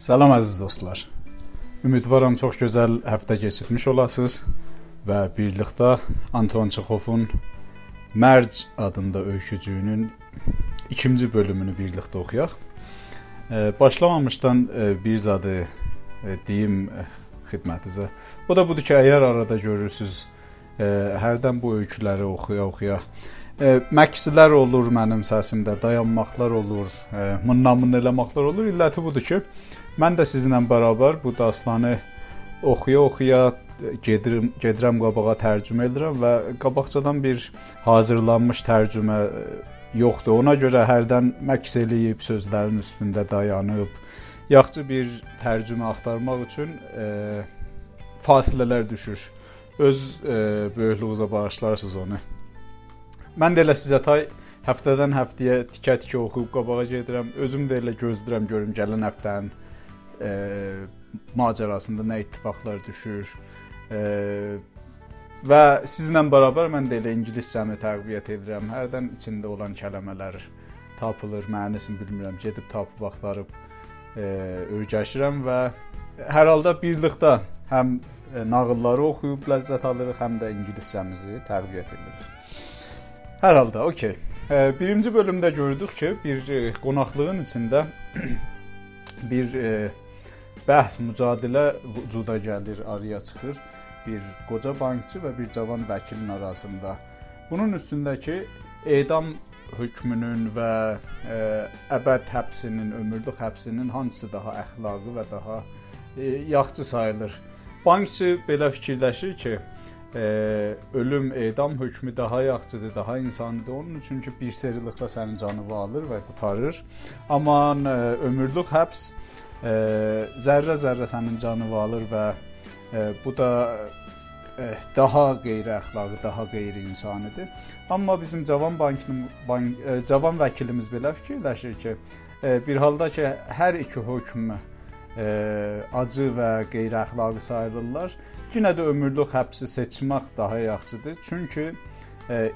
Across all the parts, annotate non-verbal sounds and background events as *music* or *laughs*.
Salam əziz dostlar. Ümidvaram çox gözəl həftə keçirmiş olasınız və birlikdə Anton Çexovun Mərc adında öykücüyünün ikinci bölümünü birlikdə oxuyaq. Başlamamışdan bir zadı deyim xidmətinizə. O da budur ki, əgər arada görürsüz, hərdən bu öyküləri oxuya-oxuya məksilər olur mənim səsimdə, dayanmaqlar olur, mınnamın eləməklər olur. İlləti budur ki, Mən də sizinlə bərabər bu dastanı oxuya-oxuya gedirəm, gedirəm qabağa tərcümə edirəm və qabaqcadan bir hazırlanmış tərcümə e, yoxdur. Ona görə hərdən məks eləyib sözlərin üstündə dayanıb yaxşı bir tərcümə axtarmaq üçün e, fasilələr düşür. Öz e, böyüklüyünüzə bağışlarsınız onu. Mən də elə sizə tay həftədən həftəyə tikə-tikə oxuyub qabağa gedirəm. Özüm də elə gözləyirəm görüm gələn həftənin e, macərasında nə ittifaqlar düşür. E, və sizlə bərabər mən də elə ingiliscəni təqviyyət edirəm. Hərdən içində olan kəlmələr tapılır, mənisini bilmirəm, gedib tapıb axtarıb e, öyrəşirəm və hər halda birlikdə həm e, nağılları oxuyub ləzzət alırıq, həm də ingiliscəmizi təqviyyət edirik. Hər halda, okey. E, birinci bölümdə gördük ki, bir e, qonaqlığın içində *clears throat* bir bəhs, mücadilə vücuda gəlir, araya çıxır bir qoca bankçı və bir cavan vəkilin arasında. Bunun üstündəki edam hökmünün və e, əbəd həbsinin, ömürlük həbsinin hansı daha əxlaqi və daha e, yaxşı sayılır? Bankçı belə fikirləşir ki, e, ölüm, edam hökmü daha yaxşıdır, daha insanidir. Onun üçün ki, bir serilikdə sənin canını alır və qurtarır. Amma e, ömürlük həbs zərrə-zərrə sənin canını alır və e, bu da e, daha qeyri-əxlaqi, daha qeyri-insanidir. Amma bizim cavan bankın bank, e, cavan vəkilimiz belə fikirləşir ki, bir halda ki, hər iki hökmü acı və qeyri-əxlaqi sayılırlar, yenə də ömürlük həbsi seçmək daha yaxşıdır. Çünki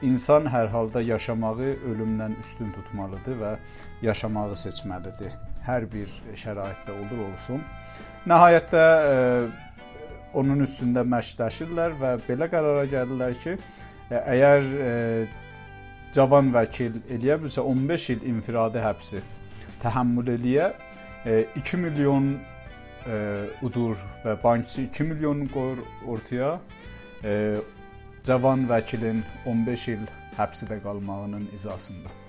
insan hər halda yaşamağı ölümdən üstün tutmalıdır və yaşamağı seçməlidir hər bir şəraitdə olur olsun. Nəhayətdə e, onun üstündə məşqləşirlər və belə qərara gəldilər ki, e, əgər e, cavan vəkil eləyə bilsə 15 il infiradi həbsi təhəmmül eləyə, e, 2 milyon e, udur və bankçı 2 milyon qoyur ortaya. E, cavan vəkilin 15 il həbsdə qalmağının izasında.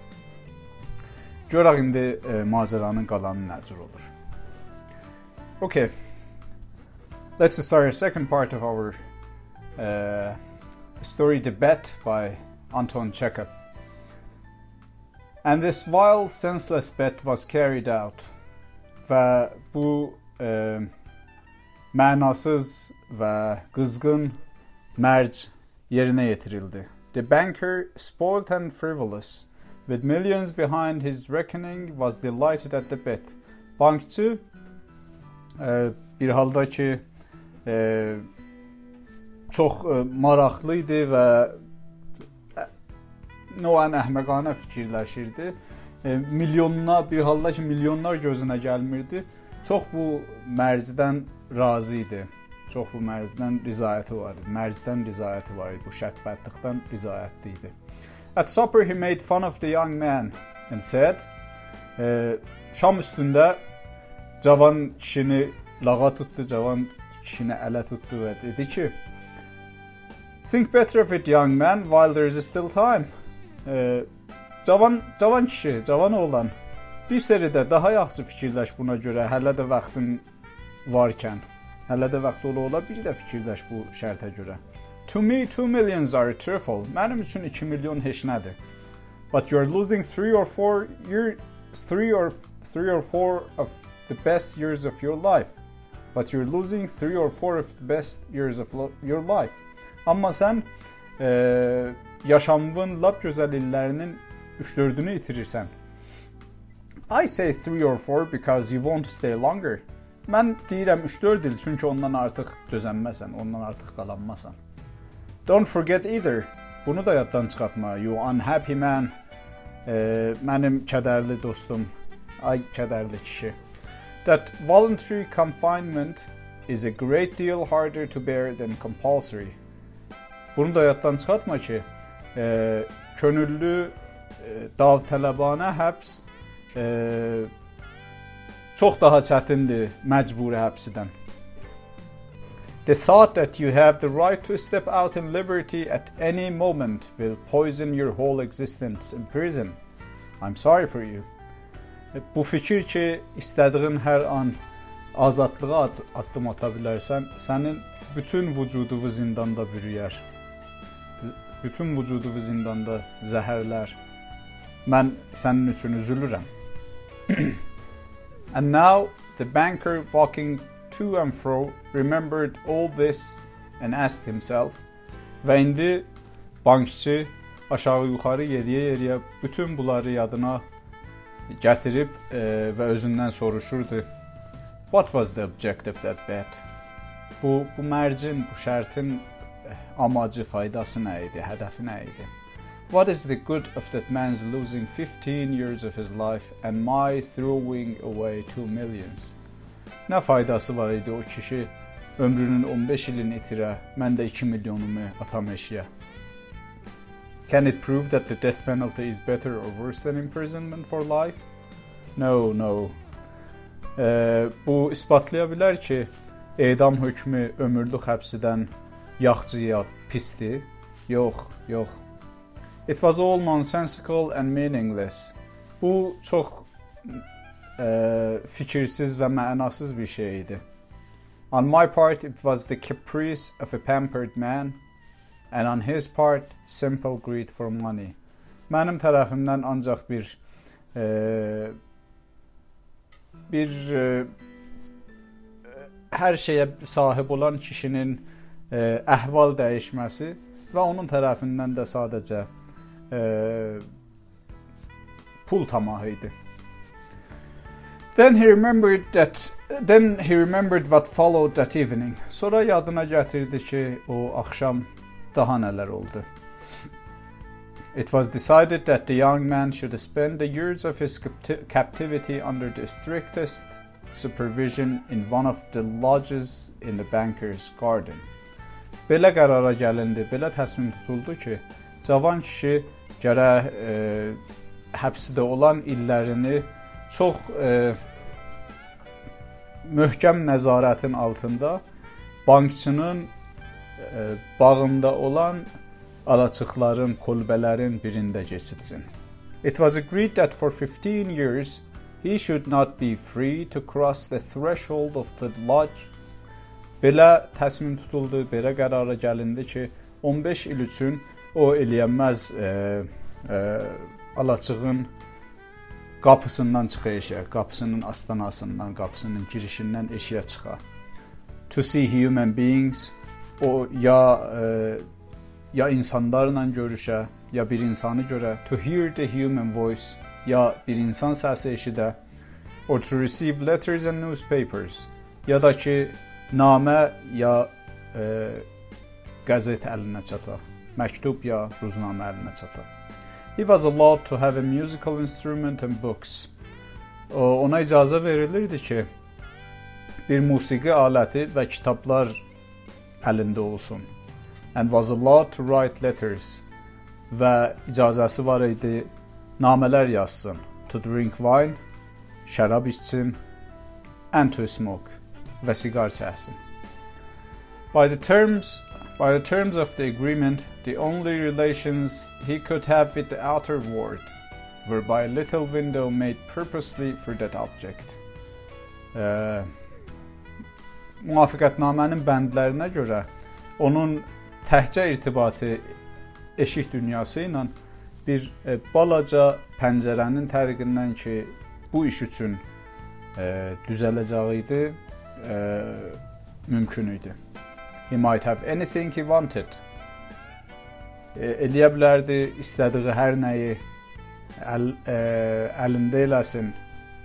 Görək indi e, macəranın qalanı olur. Okay. Let's start a second part of our uh, story Debate by Anton Chekhov. And this vile, senseless bet was carried out. Və bu e, mənasız və qızğın mərc yerinə. The banker, spoiled and frivolous, with millions behind his reckoning was delighted at the bet. Bankçı e, bir halda ki e, çox e, maraqlı idi və noən əhməqanə fikirləşirdi. E, milyonlar bir halda ki milyonlar gözünə gəlmirdi. Çox bu mərcdən razı idi. Çox bu mərcdən rizayəti var idi. Mərcdən rizayəti var idi. Bu şərtbətlikdən rizayətli idi. At supper he made fun of the young man and said, e, şam üstündə cavan kişini lağa tutdu, cavan kişini ələ tutdu və dedi ki, Think better of it young man while there is still time. E, cavan cavan kişi, cavan oğlan. Bir seridə daha yaxşı fikirləş buna görə, hələ də vaxtın varkən. Hələ də vaxt ola ola bir də fikirləş bu şərtə görə. To me 2 millions are a trifle. Mənim üçün 2 milyon heç nədir. But you're losing 3 or 4 year 3 or 3 or 4 of the best years of your life. But you're losing 3 or 4 of the best years of your life. Amma sən e, yaşamının lap gözəl illərinin 3-4-ünü itirirsən. I say 3 or 4 because you won't stay longer. Mən deyirəm 3-4 il çünki ondan artıq dözənməsən, ondan artıq qalanmasan. Don't forget either. Bunu da yaddan çıxartma. You unhappy man. E, mənim kədərli dostum. Ay kədərli kişi. that voluntary confinement is a great deal harder to bear than compulsory. Bunu da yaddan çıxartma ki, e, könüllü e, davtələbanə həbs e, çox daha çətindir məcburi həbsdən. The thought that you have the right to step out in liberty at any moment will poison your whole existence in prison. I'm sorry for you. Bu fikir ki, istədiyin hər an azadlığa addım ata sənin bütün vücuduvu zindanda bürüyər. Bütün vücuduvu zindanda zəhərlər. Mən sənin üçün üzülürəm. *clears throat* and now the banker walking to and fro remembered all this and asked himself və indi bankçı aşağı yuxarı yeriyə yeriyə bütün bunları yadına gətirib e, və özündən soruşurdu. What was the objective of that bet? Bu bu mərcin, bu şərtin amacı, faydası hədəfi nə idi? What is the good of that man's losing 15 years of his life and my throwing away 2 millions? Nə faydası var idi o kişi ömrünün 15 ilini itirə, mən də 2 milyonumu atam eşiyə. Can it prove that the death penalty is better or worse than imprisonment for life? No, no. E, bu isbatlaya bilər ki, edam hökmü ömürlük həbsdən yaxşı ya pisdir? Yox, yox. It was all nonsensical and meaningless. Bu çox e, fikirsiz və mənasız bir şey idi. On my part, it was the caprice of a pampered man, and on his part, simple greed for money. Mənim tərəfimdən ancaq bir e, bir e, hər şeyə sahib olan kişinin e, əhval dəyişməsi və onun tərəfindən də sadəcə e, pul tamahı idi. Then he remembered that then he remembered what followed that evening. Sonra yadına gətirdi ki, o axşam daha nələr oldu. It was decided that the young man should spend the years of his captivity under the strictest supervision in one of the lodges in the banker's garden. Belə qərara gəlindi, belə təsmin tutuldu ki, cavan kişi gərək e, həbsdə olan illərini çox e, möhkəm nəzarətin altında bankçının e, bağında olan alaçıqların, kolbələrin birində keçirsin. It was agreed that for 15 years he should not be free to cross the threshold of the lodge. Belə təsmin tutuldu, belə qərara gəlindi ki, 15 il üçün o eləyənməz e, e, alaçığın qapısından çıxa eşiyə, qapısının astanasından, qapısının girişindən eşiyə çıxa. To see human beings o ya e, ya insanlarla görüşə, ya bir insanı görə, to hear the human voice, ya bir insan səsi eşidə, or to receive letters and newspapers, ya da ki namə ya e, qəzet əlinə çata, məktub ya ruznamə əlinə çata. He was allowed to have a musical instrument and books. Ona icazə verilirdi ki, bir musiqi aləti və kitablar əlində olsun. And was allowed to write letters. Və icazəsi var idi namələr yazsın. To drink wine, şərab içsin, and to smoke və siqar çəksin. By the terms By the terms of the agreement, the only relations he could have with the outer world were by a little window made purposely for that object. Ee, müvafiqətnamənin bəndlərinə görə onun təhcə irtibatı eşik dünyası ilə bir e, balaca pəncərənin tərqindən ki, bu iş üçün e, düzələcəyi idi, e, mümkün idi. He might have anything he wanted. E, eləyə bilərdi istədiyi hər nəyi e, əlində eləsin.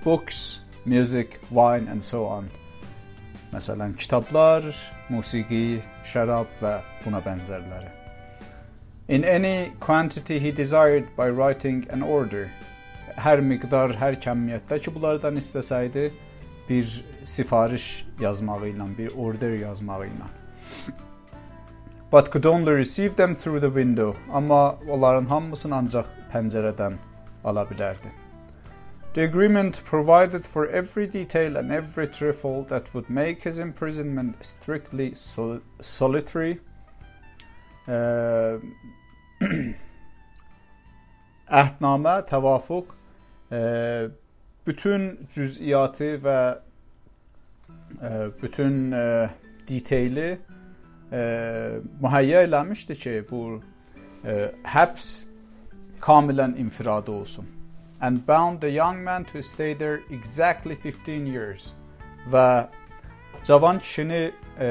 Books, music, wine and so on. Məsələn, kitablar, musiqi, şərab və buna bənzərləri. In any quantity he desired by writing an order. Hər miqdar, hər kəmiyyətdə ki, bunlardan istəsəydi, bir sifariş yazmağı ilə, bir order yazmağı ilə. But could only receive them through the window. Amma onların hamısını ancaq pəncərədən ala bilərdi. The agreement provided for every detail and every trifle that would make his imprisonment strictly sol solitary. *clears throat* Əhdnamə, təvafuq bütün cüz'iyyatı və bütün detayli mühəyyə eləmişdi ki, bu həbs kamilən infiradi olsun. And bound the young man to stay there exactly 15 years. Və cavan kişini e,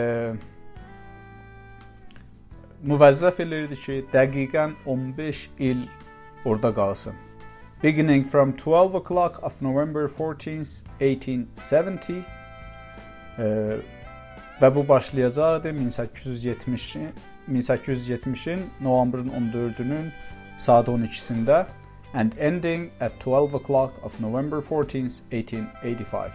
müvəzzəf elirdi ki, dəqiqən 15 il orada qalsın. Beginning from 12 o'clock of November 14th, 1870 e, və bu başlayacaqdı 1870 1870-in noyabrın 14-ünün saat 12-sində and ending at 12 o'clock of November 14th, 1885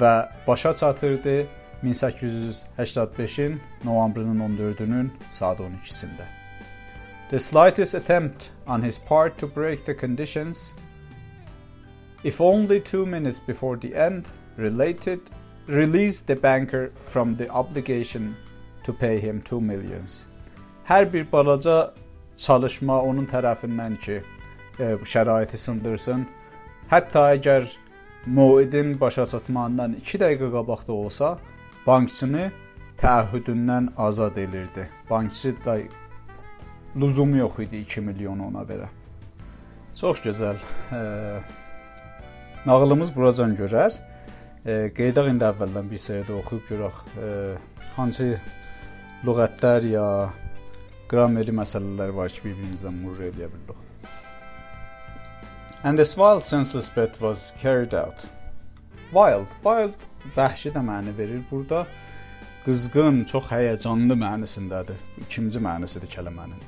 və başa çatırdı 1885-in noyabrın 14-ünün saat 12-sində. The slightest attempt on his part to break the conditions, if only two minutes before the end, related released the banker from the obligation to pay him 2 millions. Hər bir balaca çalışma onun tərəfindən ki, e, şəraiti sındırsın. Hətta əgər moidin başa çatmağından 2 dəqiqə qabaqda olsa, bankçını təəhhüdündən azad elirdi. Bankçı da lüzumu yox idi 2 milyonu ona verə. Çox gözəl. E, nağılımız buracan görər. E, qeydaq indi əvvəldən bir sərdə oxuyub görək hansı lüğətlər ya qrameri məsələlər var ki, bir-birimizdən murur edə bilirik. And this wild senseless bet was carried out. Wild, wild vəhşi də məna verir burada. Qızğın, çox həyəcanlı mənasındadır. İkinci mənasıdır kəlmənin.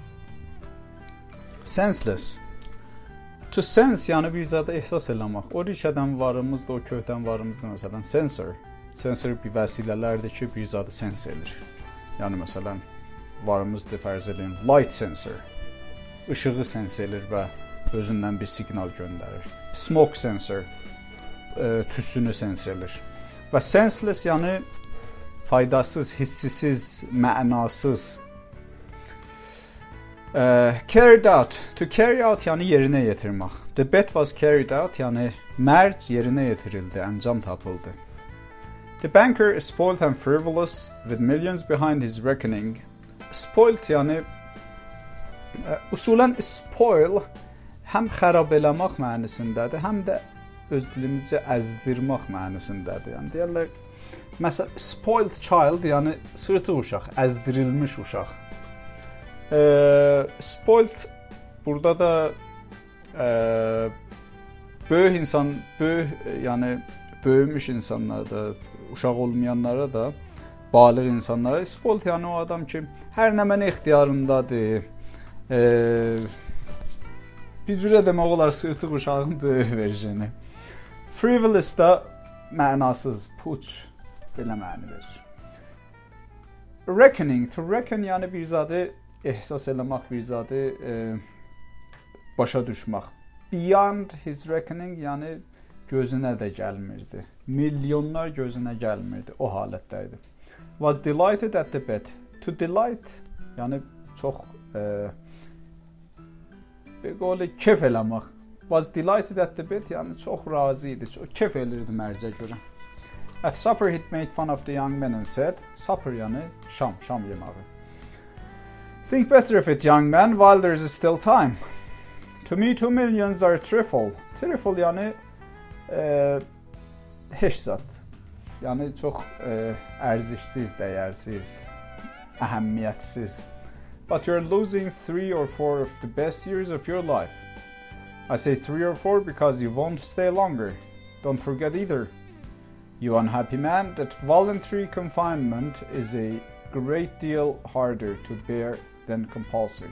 Senseless To sense yəni bir zada ehsas eləmək. O rişədən varımızdır, o kökdən varımızdır məsələn sensor. Sensor bir vəsilələrdir ki, bir zadı sens edir. Yəni məsələn varımızdır fərz edin light sensor. Işığı sens edir və özündən bir siqnal göndərir. Smoke sensor ə, tüsünü sens edir. Və senseless yəni faydasız, hissisiz, mənasız Uh, carried out. To carry out yani yerine getirmek. The bet was carried out yani merc yerine getirildi, ancam tapıldı. The banker spoiled and frivolous with millions behind his reckoning. Spoiled yani uh, usulen spoil həm xarab eləmək mənasındadır, həm də öz dilimizcə əzdirmək mənasındadır. Yəni deyirlər məsələn spoiled child, yəni sırtıq uşaq, əzdirilmiş uşaq. E, spoilt burada da e, böyük insan, böyük yəni böyümüş insanlarda, uşaq olmayanlara da, balıq insanlara spoilt yəni o adam ki, hər nə mənə ixtiyarındadır. E, bir cürə demək olar sırtıq uşağın böyük versiyonu. Frivolous da mənasız, puç belə məna verir. Reckoning, to reckon yəni bir zadı ehsas eləmək bir zadı e, başa düşmək. Beyond his reckoning, yəni gözünə də gəlmirdi. Milyonlar gözünə gəlmirdi. O halətdə idi. Was delighted at the bet. To delight, yəni çox e, qolu kef eləmək. Was delighted at the bet, yəni çox razı idi. Çox kef elirdi mərcə görə. At supper he made fun of the young men and said, supper yəni şam, şam yeməyi. Think better of it, young man, while there is still time. To me, two millions are trifle. Trifle yani e, eh, zat. Yəni çox e, eh, ərzişsiz, dəyərsiz, əhəmiyyətsiz. But you're losing three or four of the best years of your life. I say three or four because you won't stay longer. Don't forget either, you unhappy man, that voluntary confinement is a great deal harder to bear than compulsory.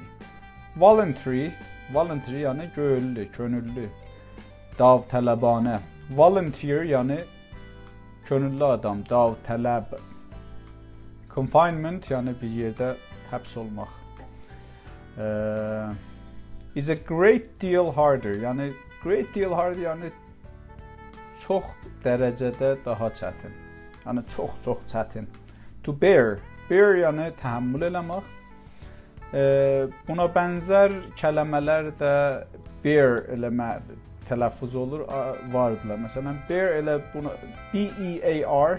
Voluntary, voluntary yani gönüllü, könüllü. Davtələbanə. Volunteer yəni könüllü adam, dav, tələb. Confinement yəni bir yerdə həbs olmaq. Uh, is a great deal harder. Yəni great deal harder yəni çox dərəcədə daha çətin. Yəni çox çox çətin. To bear. Bear yəni təhammül eləmək. Buna bənzər kəlmələr də bear eləmə tələffüz olur vardılar. Məsələn, bear elə buna B E A R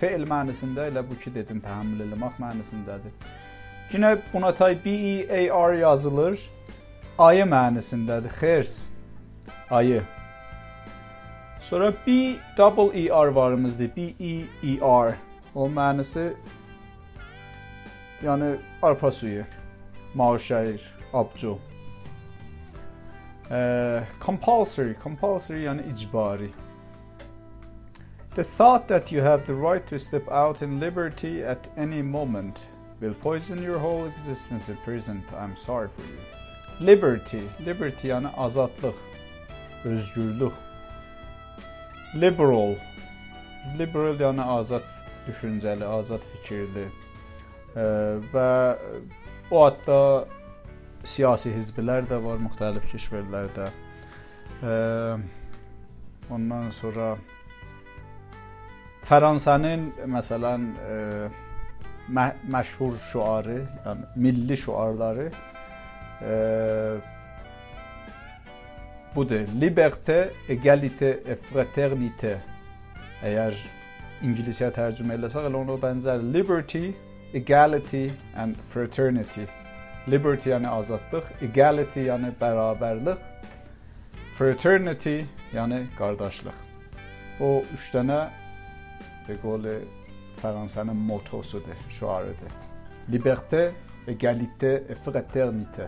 fe'l mənasında elə bu ki dedim təhammül eləmək mənasındadır. Yenə buna tay B E A R yazılır. Ayı mənasındadır. Xers. Ayı. Sonra B double E R varımızdır. B E E R. O mənası yəni arpa suyu, mavşayır, abcu. Uh, compulsory, compulsory yəni icbari. The thought that you have the right to step out in liberty at any moment will poison your whole existence at present. I'm sorry for you. Liberty, liberty yəni azadlıq, özgürlük. Liberal, liberal yəni azat düşüncəli, azad fikirli. E, və o adda siyasi hizblər də var müxtəlif keşverlərdə. E, ondan sonra Fransanın məsələn e, mə məşhur şüarı, yəni milli şüarları e, budur. Liberté, égalité et fraternité. Əgər ingiliscə tərcümə eləsək, elə ona bənzər liberty, equality and fraternity. Liberty yəni azadlıq, equality yəni bərabərlik, fraternity yəni qardaşlıq. O 3 dənə de Gaulle Fransa'nın motosudur, şüarıdır. Liberté, égalité et fraternité.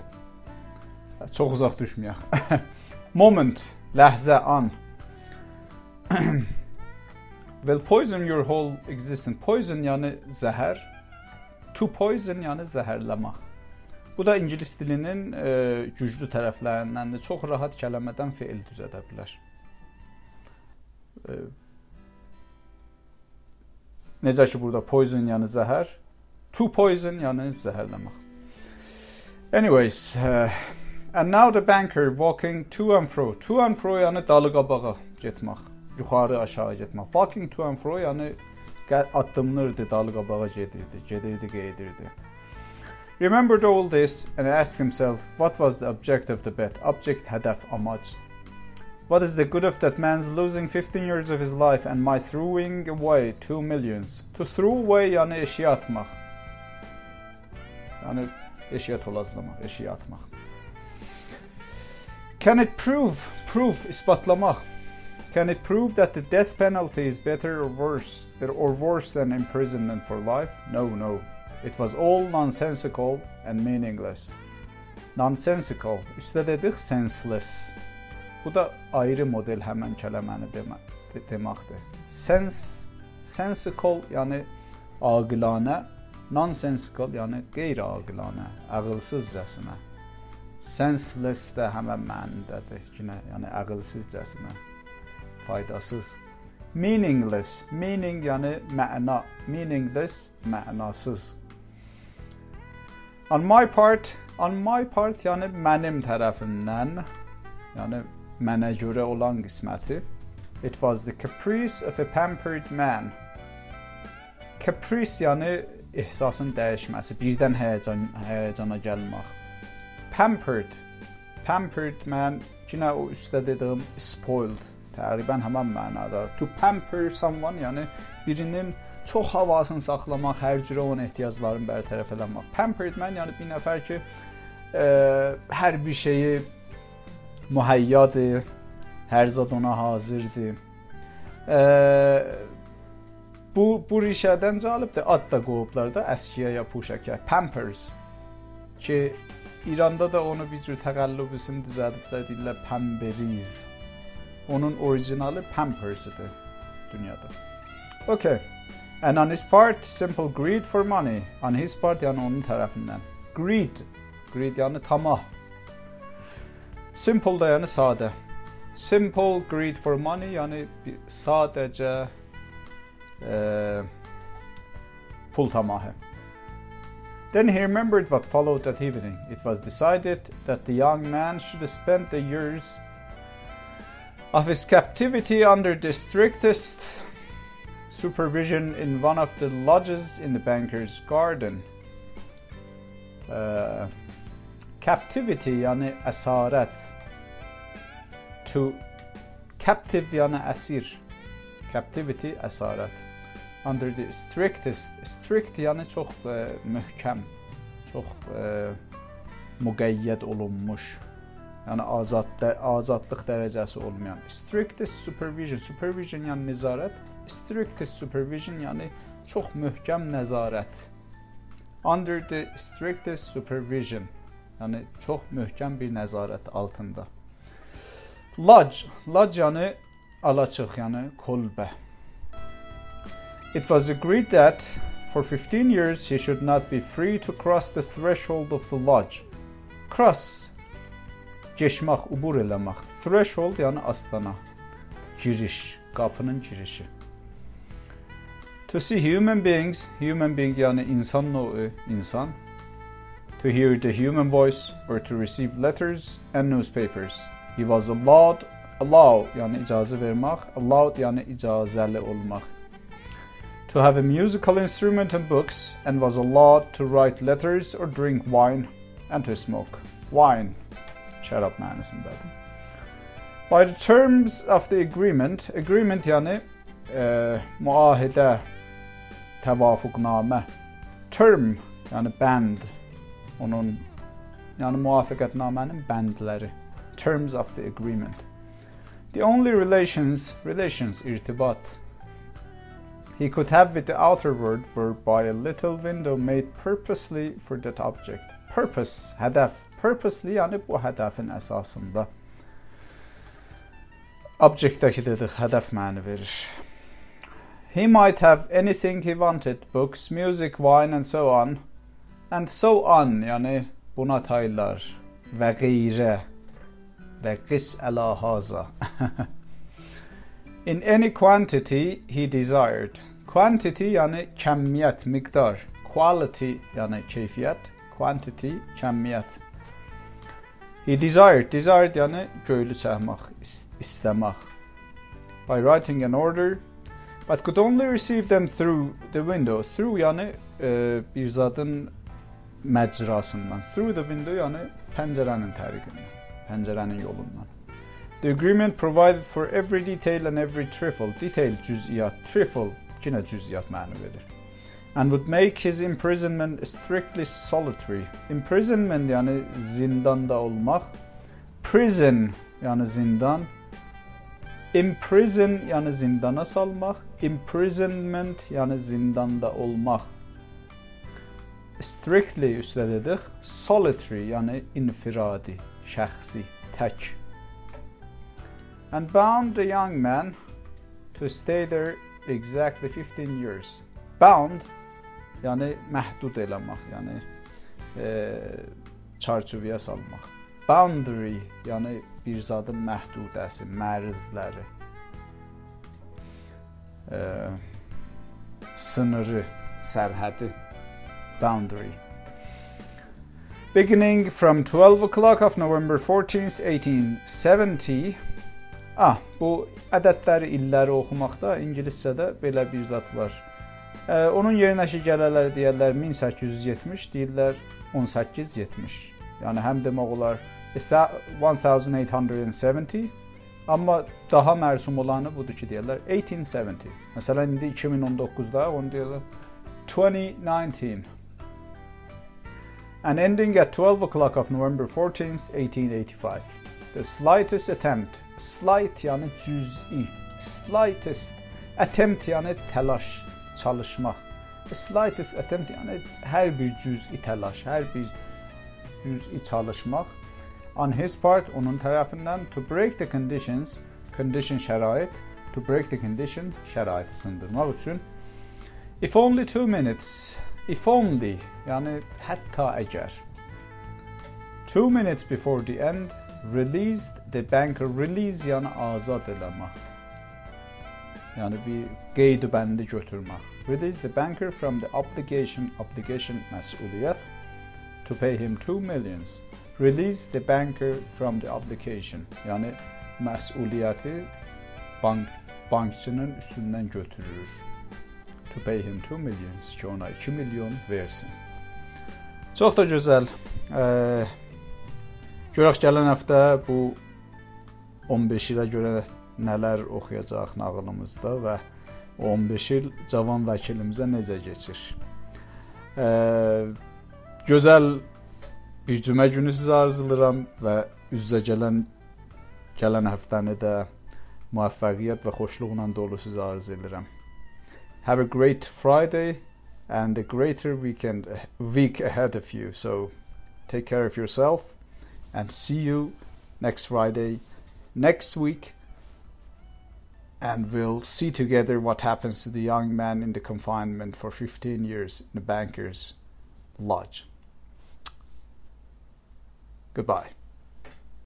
Çox uzaq düşməyək. *laughs* Moment, ləhzə, an. *clears throat* well, poison your whole existence. Poison yəni zəhər, To poison yəni zəhərləmək. Bu da ingilis dilinin e, güclü tərəflərindəndir. Çox rahat kəlmədən feil düzədə bilər. E, necə ki burada poison yəni zəhər, to poison yəni zəhərləmək. Anyways, uh, and now the banker walking to and fro. To and fro yəni dalı qabağa getmək yuxarı aşağı getmək. Walking to and fro yəni qabağa gedirdi, gedirdi. Remembered all this and asked himself what was the object of the bet. Object hədəf, amac. What is the good of that man's losing 15 years of his life and my throwing away 2 millions? To throw away yəni eşiyə atmaq. Yəni eşiyə tolazlamaq, eşiyə atmaq. Can it prove? Prove isbatlamaq. Can it prove that the death penalty is better or worse or worse than imprisonment for life? No, no. It was all nonsensical and meaningless. Nonsensical. Üstə dedik senseless. Bu da ayrı model həmin kəlməni demə, deməkdir. Sense sensical yani ağılanə, nonsensical yəni qeyri-ağılanə, ağılsızcasına. Senseless de həmin mənidədir, yenə yəni ağılsızcasına. Faydasız. Meaningless, meaning yəni məna, meaningless mənasız. On my part, on my part yəni mənim tərəfimdən, yəni mənə görə olan qisməti. It was the caprice of a pampered man. Caprice yəni ehsasın dəyişməsi, birdən həyəcan həyəcana gəlmək. Pampered, pampered man, yenə o üstdə dediyim spoiled təqribən həmin mənada. To pamper someone, yəni birinin çox havasını saxlamaq, hər cürə onun ehtiyaclarını bərtərəf eləmək. Pampered man yəni bir nəfər ki, ə, hər bir şeyi mühəyyadır, hər zad ona hazırdır. Ə, bu bu rişədən cəlibdir. Ad da qoyublar da əskiyaya puşəkə. Pampers ki İranda da onu bir cür təqəllübüsünü düzəldiblər, deyirlər Pamperiz. Onun orijinali Pampers'ıdır dünyada. Okay. And on his part, simple greed for money. On his part yani onun tarafından. Greed. Greed yani tamah. Simple da yani sade. Simple greed for money yani sadece e, pul tamahı. Then he remembered what followed that evening. It was decided that the young man should spend the years of his captivity under the strictest supervision in one of the lodges in the banker's garden. Uh, captivity yani esaret. To captive yani asir. Captivity esaret. under the strictest strict yani çox ə, e, möhkəm, çox ə, e, müqəyyəd olunmuş, yəni azad azadlıq dərəcəsi olmayan strictest supervision, supervision yəni nəzarət, strictest supervision yəni çox möhkəm nəzarət. Under the strictest supervision, yəni çox möhkəm bir nəzarət altında. Lodge, lodge yəni alaçıq, yəni kolbə. It was agreed that for 15 years he should not be free to cross the threshold of the lodge. Cross ubur. Threshold. Giriş, girişi. To see human beings, human being yəni insan növü, insan. To hear the human voice or to receive letters and newspapers. He was allowed, allow yəni icazə vermək, allowed yəni icazəli olmaq to have a musical instrument and books, and was allowed to write letters or drink wine and to smoke. Wine. Shut up, man, isn't that? By the terms of the agreement, agreement yani e, muahede, tevafukname. Term yani band. Onun yani muvaffakatnamenin bandları. Terms of the agreement. The only relations, relations, irtibat, he could have with the outer world were by a little window made purposely for that object. Purpose, hedef. Purposely yani bu hedefin esasında. Object'taki dedik hedef mani verir. He might have anything he wanted, books, music, wine and so on. And so on yani buna taylar ve gayre ve qis ala haza. *laughs* In any quantity he desired. Quantity yani kemiyet, miktar. Quality yani keyfiyet. Quantity, kemiyet. He desired, desired yani göylü çəkmək, istemək. By writing an order, but could only receive them through the window. Through yani e, bir zadın məcrasından. Through the window yani pəncərənin təriqindən, pəncərənin yolundan. The agreement provided for every detail and every trifle. Detail cüz'iyat, trifle yine cüz'iyat məni verir. And would make his imprisonment strictly solitary. Imprisonment yani zindanda olmak. Prison yani zindan. Imprison yani zindana salmak. Imprisonment yani zindanda olmak. Strictly üstlədik. Solitary yani infiradi, şəxsi, tək and bound the young man to stay there exactly 15 years. Bound yani məhdud eləmək, yəni e, çarçuvaya salmaq. Boundary yəni bir zadın məhdudəsi, mərzləri. E, sınırı, sərhədi boundary. Beginning from 12 o'clock of November 14th, 1870 Ah, bu ədədləri, illəri oxumaqda ingiliscədə belə bir zat var. E, onun yerinəki gələləri deyirlər 1870, deyirlər 1870. Yəni həm demək olar 1870, amma daha mərsum olanı budur ki, deyirlər 1870. Məsələn indi 2019-da onu deyirlər 2019. And ending at 12 o'clock of November 14th, 1885. The slightest attempt, slight yani cüz'i, slightest attempt yani telaş, çalışmak. The slightest attempt yani her bir cüz'i telaş, her bir cüz'i çalışmak. On his part, onun tarafından to break the conditions, condition şerait, to break the condition şeraiti sındırmak için. If only two minutes, if only yani hatta eğer. Two minutes before the end, released the banker release yani azad eləmək. Yəni bir qeyd bəndi götürmək. Release the banker from the obligation obligation məsuliyyət to pay him 2 millions. Release the banker from the obligation. Yəni məsuliyyəti bank bankçının üstündən götürür. To pay him 2 millions ki ona 2 milyon versin. Çox da gözəl. Görək gələn həftə bu 15 ilə görə nələr oxuyacaq nağılımızda və 15 il cavan vəkilimizə necə keçir. Ə, gözəl bir cümə günü sizə arzulayıram və üz-üzə gələn gələn həftəni də müvəffəqiyyət və xoşluqla dolu sizə arzu edirəm. Have a great Friday and a greater weekend week ahead of you. So take care of yourself and see you next Friday next week and we'll see together what happens to the young man in the confinement for 15 years in the banker's lodge. Goodbye.